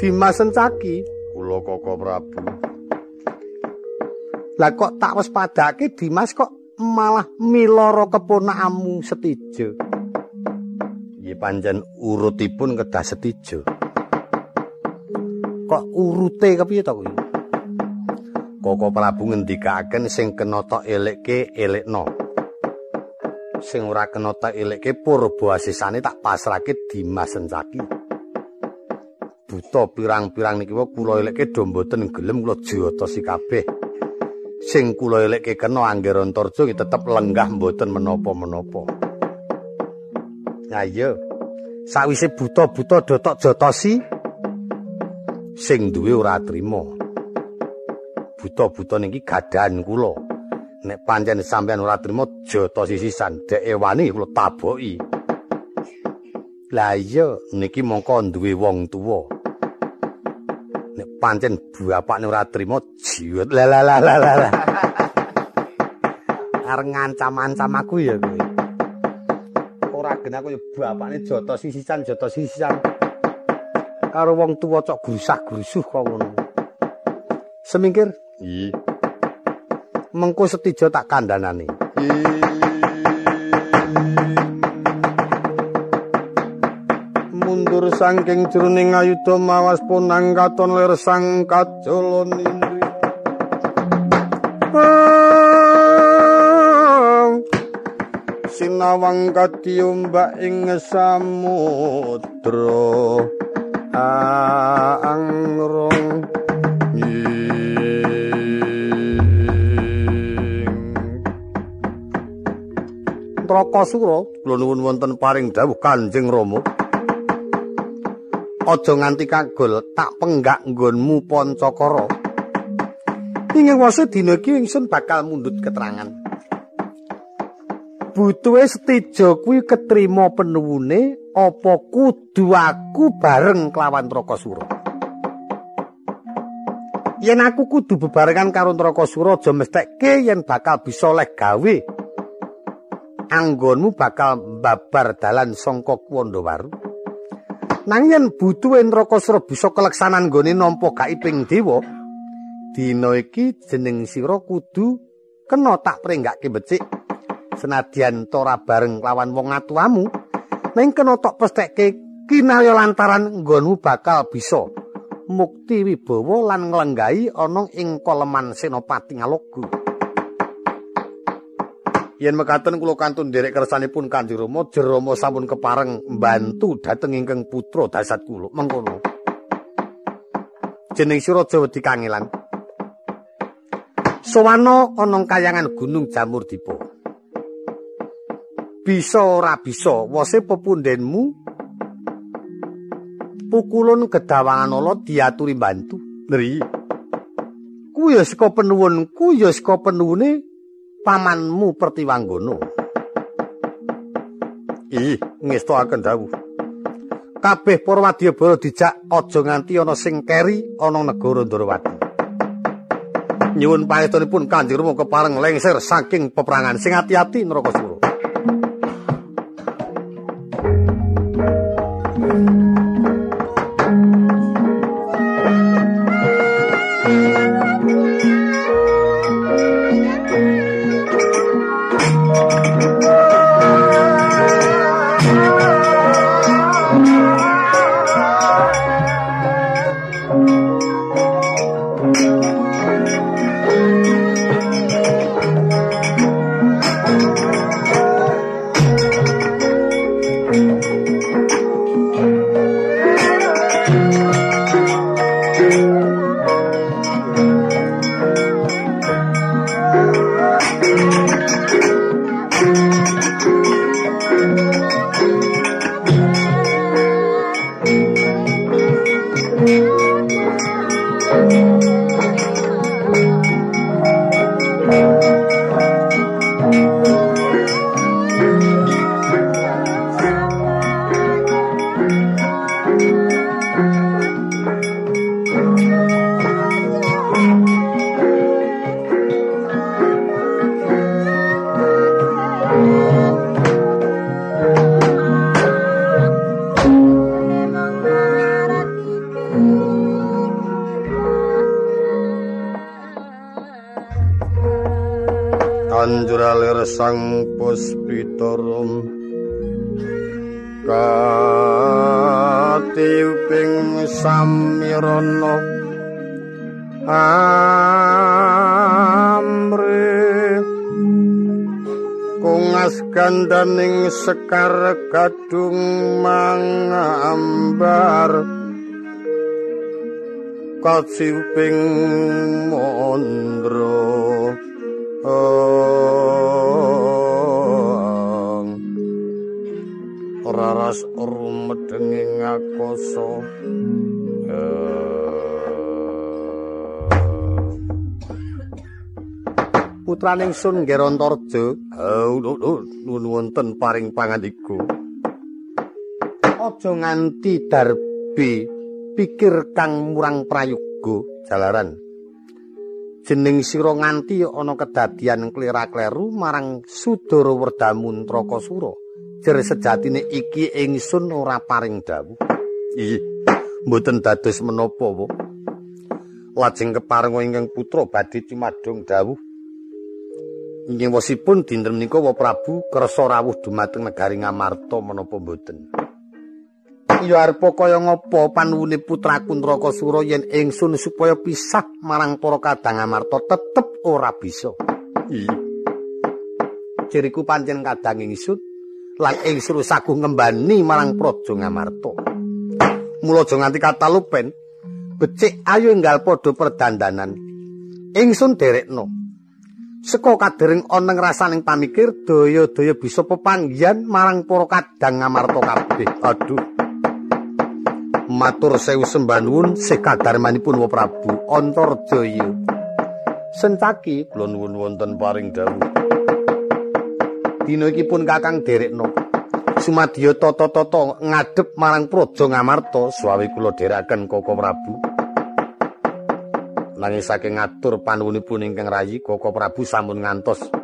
Dimas Sencaki, kula Koko Prabu. Lah kok tak wis padake Dimas kok malah miloro keponakamu Setijo. Nggih pancen urutipun kedah Setijo. Kok urute kepiye to kuwi? Koko Prabu ngendikaken sing kena tok elekke elekno. Sing ora kena tok elekke purba asisane tak pasrahke Dimas Sencaki. Buta pirang-pirang niki wae kula elekke do mboten gelem kula jotosi kabeh. Sing kula elekke kena Angger Antarja iki tetep lenggah mboten menapa-menapa. Iya. Sawise buta-buta do tok jotosi sing duwe ora trima. buta-buta niki gadahan kula. Nek pancen sampean ora trima jata sisisan, dek ewani kula taboki. Lah iya niki mongko duwe wong tuwa. Pancen bapakne ora trima jiwet la la la la la. Arep ngancam-ancam aku ya kowe. Ora gen aku ya bapakne jata sisisan, jata sisisan. Karo wong tuwa cok grusah-grusuh kok ngono. Semingkir Iya. Mengko setijo tak kandhanane. Mundur saking jroning ayuda mawas punang katon lir sang kacolon indri. Sinawang kadiombak ing samudra angrong Trakasura kula nuwun wonten paring dawuh Kanjeng Rama. Aja nganti kagol tak penggak nggonmu Pancakara. Ing wase dina iki ingsun bakal mundhut keterangan. Butuhe Setija kuwi ketrima penuwune apa kudu aku bareng kelawan Trakasura? Yen aku kudu bebarengan karo Trakasura aja mestekke yen bakal bisa oleh gawe anggonmu bakal babar dalan sangka Kuwandawaru. Nanging butuhe Nrakasura bisa keleksanan nggone nampa gaiping dewa, dina iki jeneng sira kudu kena tak prenggake becik. Senadyan ora bareng lawan wong atuamu, ning kena tok pestekke kinarya lantaran nggonmu bakal bisa mukti wibawa lan nglenggahi ana ing koleman Senopati Ngalogo. Yen mekaten kula kantun nderek kersanipun Kanjeng Rama, Jerama sampun kepareng mbantu dhateng ingkang putra dasat kula. Mengkono. Jeneng sira Jawedi Kangelan. Sowana ana kayangan Gunung Jamur Dipa. Bisa ora bisa, wose pepundenmu pukulun gedawangan ala diaturi bantu. Nri. Ku ya saka penuwunku ya saka penuwune pamanmu Pertiwanggono. Ih, ngestoaken dawuh. Kabeh para wadyabala dijak aja nganti ana sing keri ana negara Ndrawati. Nyuwun paetunipun Kanjeng Rama kepareng lengser saking peperangan sing ati-ati Nrakasura. banjur sang puspitarum kati uping samirana. Amre. Kungas gandaning sekar kadung mangambar. Kaciuping mondro raras rumedenging akoso putraning sun gerontorjo nuwun wonten paring pangandiku. Aja nganti darbi pikir kang murang prayoga jalaran jeneng sira nganti ana kedadian klera-kleru marang Sudara Werdamun Trakasura jer sejatine iki ingsun ora paring dawuh. Iki mboten dados menapa po lajeng keparenga ingkang putra badhe cumadung dawuh. Inggih wasipun dinten menika wa Prabu kersa rawuh dumateng negari Ngamarta menapa mboten ya arepa kaya ngapa panuwune putraku Ndrakasura yen ingsun supaya pisah marang para kadang amarta tetep ora bisa. Ciriku pancen kadang ingsun lan ingsun saguh ngembani marang Praja Ngamarta. Mula aja nganti katalupen becik ayo enggal padha perdandanan. Ingsun derekno. Seko kadering ana ngrasaning pamikir daya-daya bisa pepanggihan marang para kadang Ngamarta kabeh. Aduh. Matur sewu sembanuwun sekadarmanipun wa Prabu Antarjaya. Sentaki kula nuwun wonten paring dawuh. Dina iki pun Kakang derekno. Sumadya tata-tata ngadhep marang Praja Ngamarta suwawi kula dherekaken Koko Prabu. Nanging saking ngatur panuwunipun ingkang rayi Koko Prabu sampun ngantos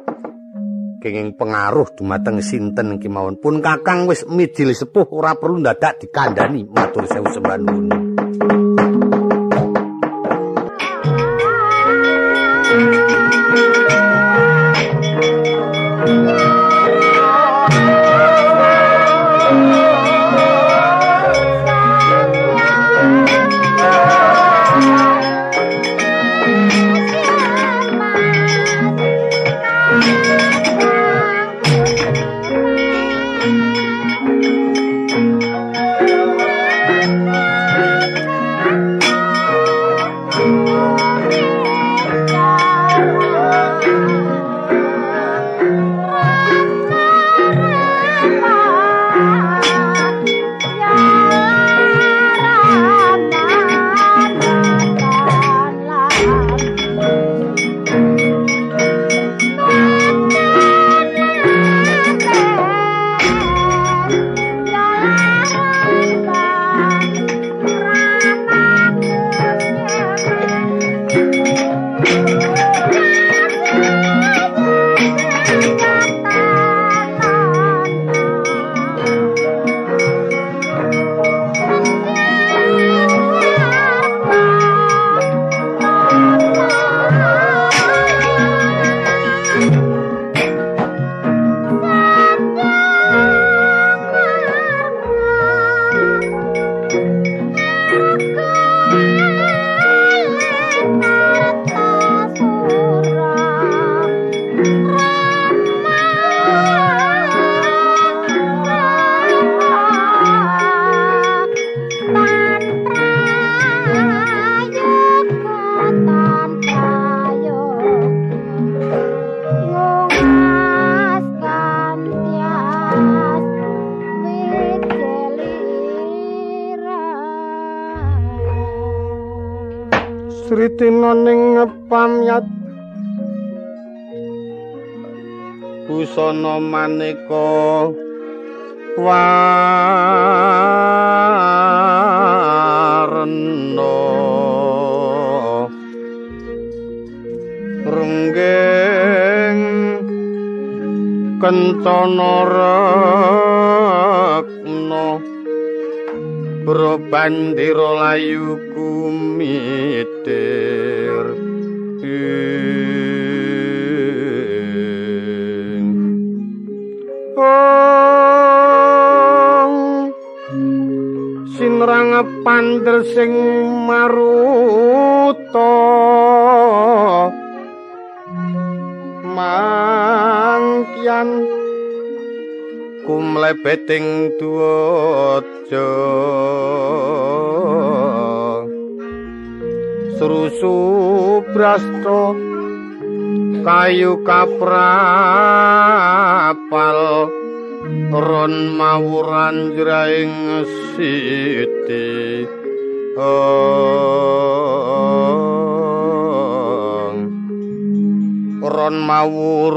kenging pengaruh dumateng sinten kemawon pun kakang wis midil sepuh ora perlu dadak dikandani matur sewu sembah Sritina busana maneka warna renggeng kencana rekna bro bandira layu kumitir pandel sing maruta. Mangkian kumlebeting duwaja. Srusu brasta kayu kaprapal ron mawuran jraing siti. Ron mawur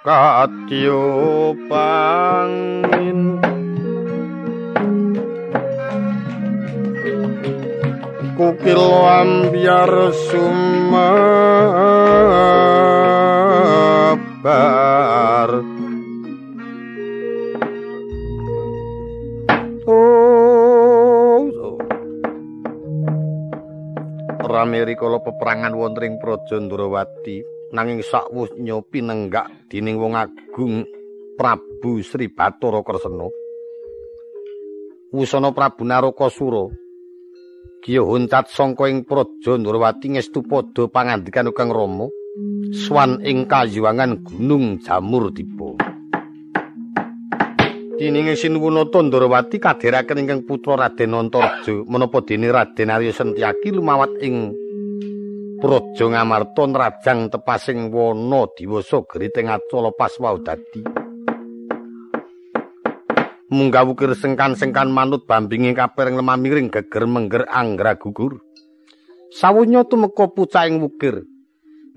katyo pangin kukil ambiar sumabar rame rikala peperangan wonten ing Praja Ndrawati nanging sakwusnya pinenggak dening wong agung Prabu Sri Bathara Kresna. Wusana Prabu Narakasura Kiyo huncat sangka ing Praja Ndrawati ngestu padha pangandikan Kang Rama swan ing kayuwangan Gunung Jamur Dipa Dining Sinuwunata Ndrawati kadheraken ingkang putra Raden Antarja. Menapa dene Raden Arya Sentyaki lumawat ing Praja Ngamarta nrajang tepasing wana diwasa griting acala pas wau dadi. Munggah wukir sengkan-sengkan manut bambinge kapering lemah miring geger mengger anggra gugur. Sawunya tumeka pucaing wukir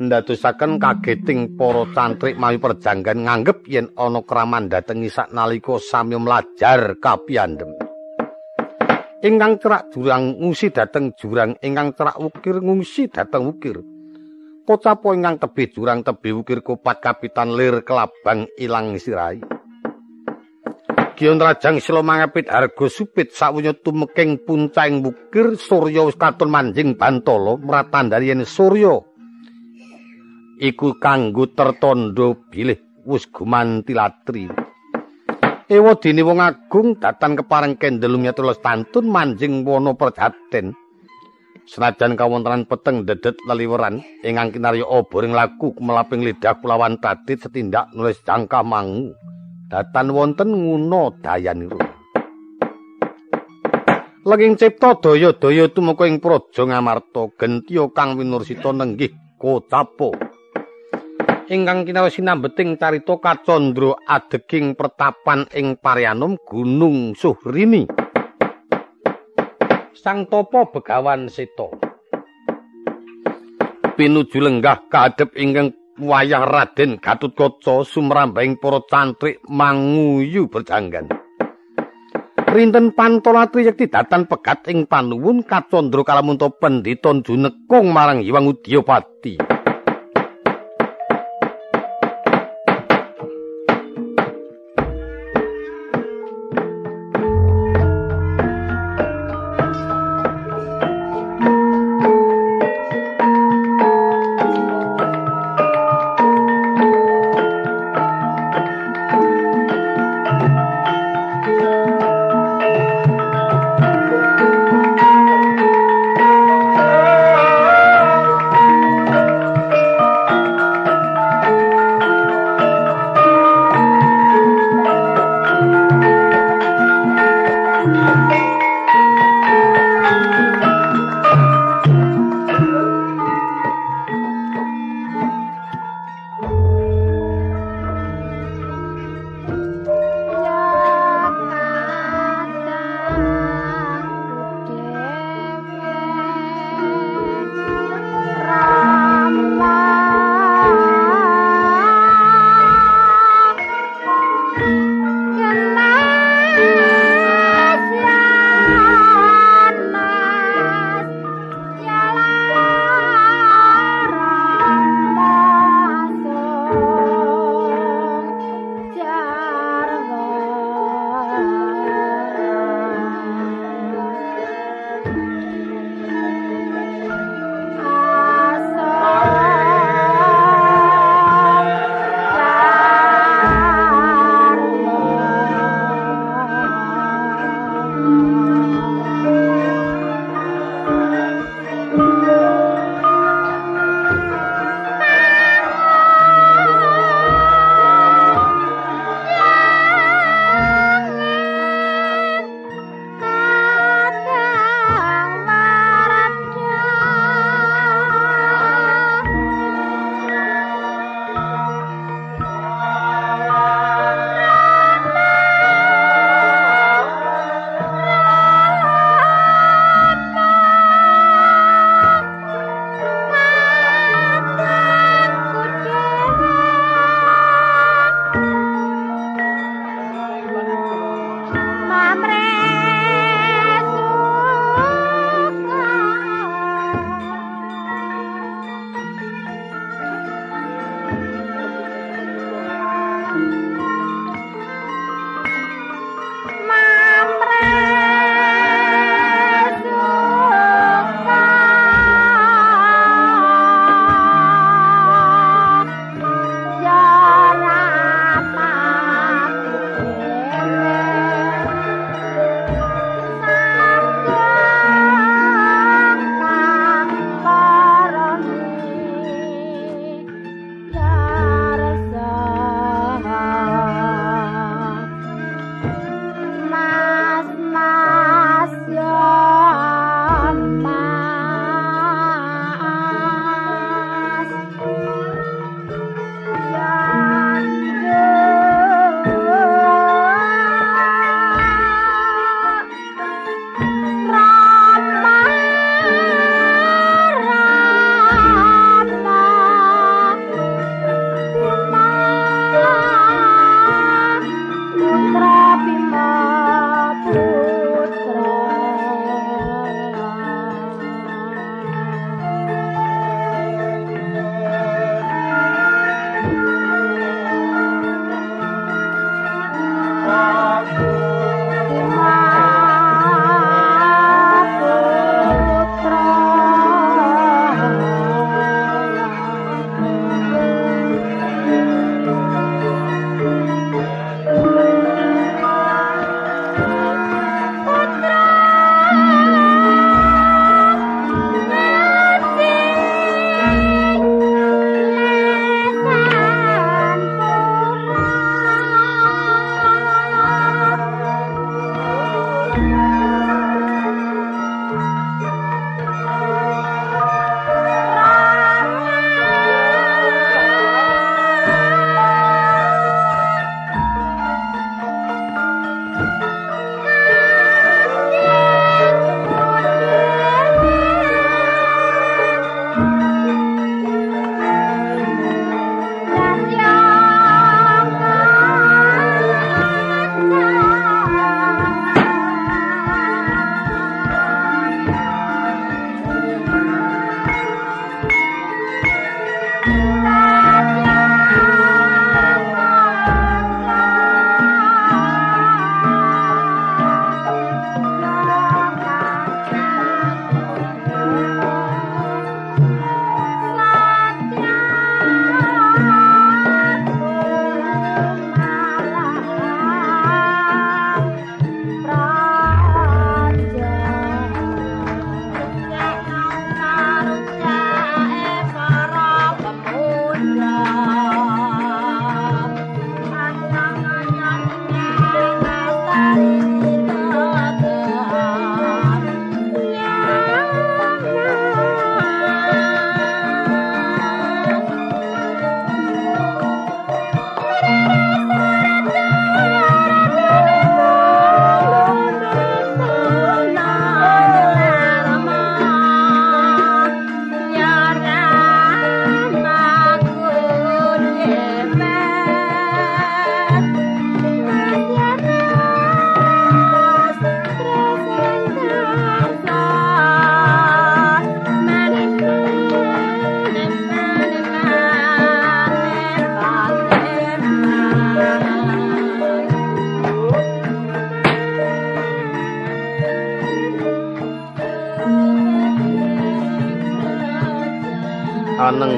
ndadosaken kageting para cantrik mawi perjanggan nganggep yen ana kraman datengi saknalika sami mlajar kapiyandem. Ingkang cerak jurang ngungsi dateng jurang, ingkang cerak wukir ngungsi dateng wukir. Pocapo ingkang tebih jurang tebih wukir kopat kapitan lir kelabang ilang sirai. Gion rajang sila mangapit harga supit sawunya tumeking puncaing surya wis katon manjing bantala mratandari yen surya iku kanggo tertandha bilih wis gumantilatri. Ewa dene wong agung datan kepareng kendel miyatul stantun manjing wana perjaten. Senajan kawontenan peteng dedet leliweran ingkang kinarya oboring laku melaping lidah kulawan tadit setindak nulis jangka mangu. Datan wonten nguna dayaniru. Lenging cipta daya-daya tumeka ing praja Ngamarta gentiya kang winursita nenggih kocapo. Ingkang kinawi sinambeting carita kacandra adeging pertapan ing Paryanum Gunung Suhrini. Sang Topo Begawan Seta. Pinuju lenggah kadhep ingkang wayah Raden Gatutkaca sumrambahing para cantrik manguyu berjanggan. Rinten pantolatri yekti datan pegat ing panuwun kacandra kalamunta pendhita junekung marang Hyang Udyapati.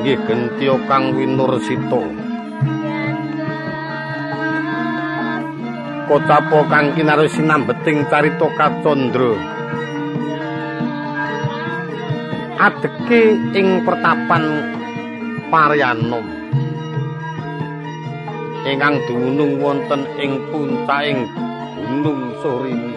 Anenggih gentya kang winursita Kotapo kang kinaru sinambeting carita Kacandra. Adeke ing pertapan Paryanom. Ingkang dumunung wonten ing puncahing Gunung Surini.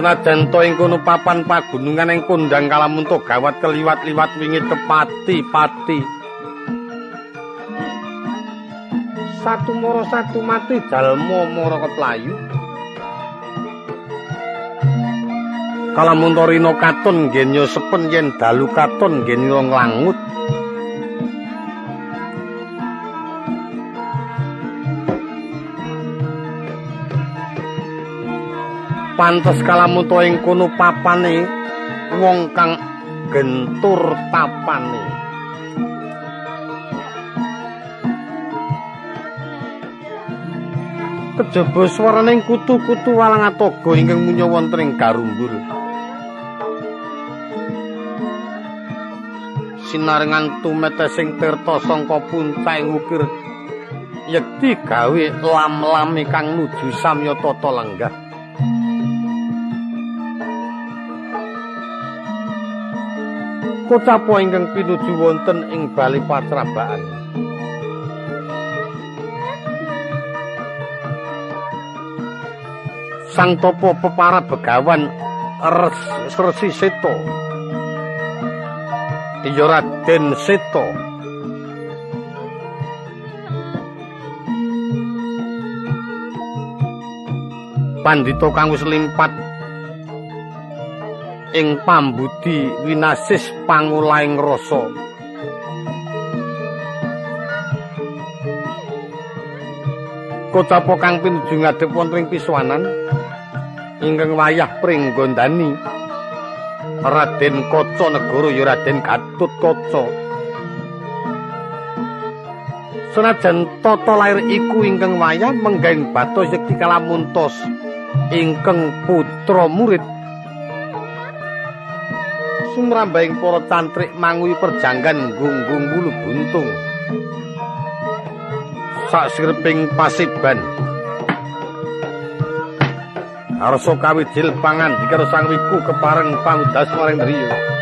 Senajan to ing kono papan pagunungan ing kondang kalamunto gawat keliwat-liwat wingit kepati-pati. Satu moro satu mati jalmo moro keplayu. Kalamuntorino katon genyo sepen yen dalu katon genyo nglangut. Pantes kalamunto ing kono papane wong kang gentur tapane. Kejaba swaraning kutu-kutu walang atoga ingkang munya wonten ing garumbul. sinarengan tumetesing tirta sangka puncahing ukir yekti gawe lam-lame kang nuju samya tata lenggah Kocapa ingkang pinuju wonten ing bali patrabaan Sang topo pepara begawan Resi Seto. Iya Raden Seta Pandita kang wis limpat ing pambudi winasis pangulaing rasa Kocapa kang pinuju ngadhep wonten ing piswanan ingkang wayah pringgondani Raden Kaca Negara ya Raden Gatut Kaca. Senajan tata lair iku ingkang wayah menggaing batos yekti kalamuntos ingkang putra murid sumrambaing para cantrik mangui perjanggan gunggung bulu buntung sak sirping pasiban Arsa kawijil pangan dikaro sang wiku kepareng pangudas maring driya.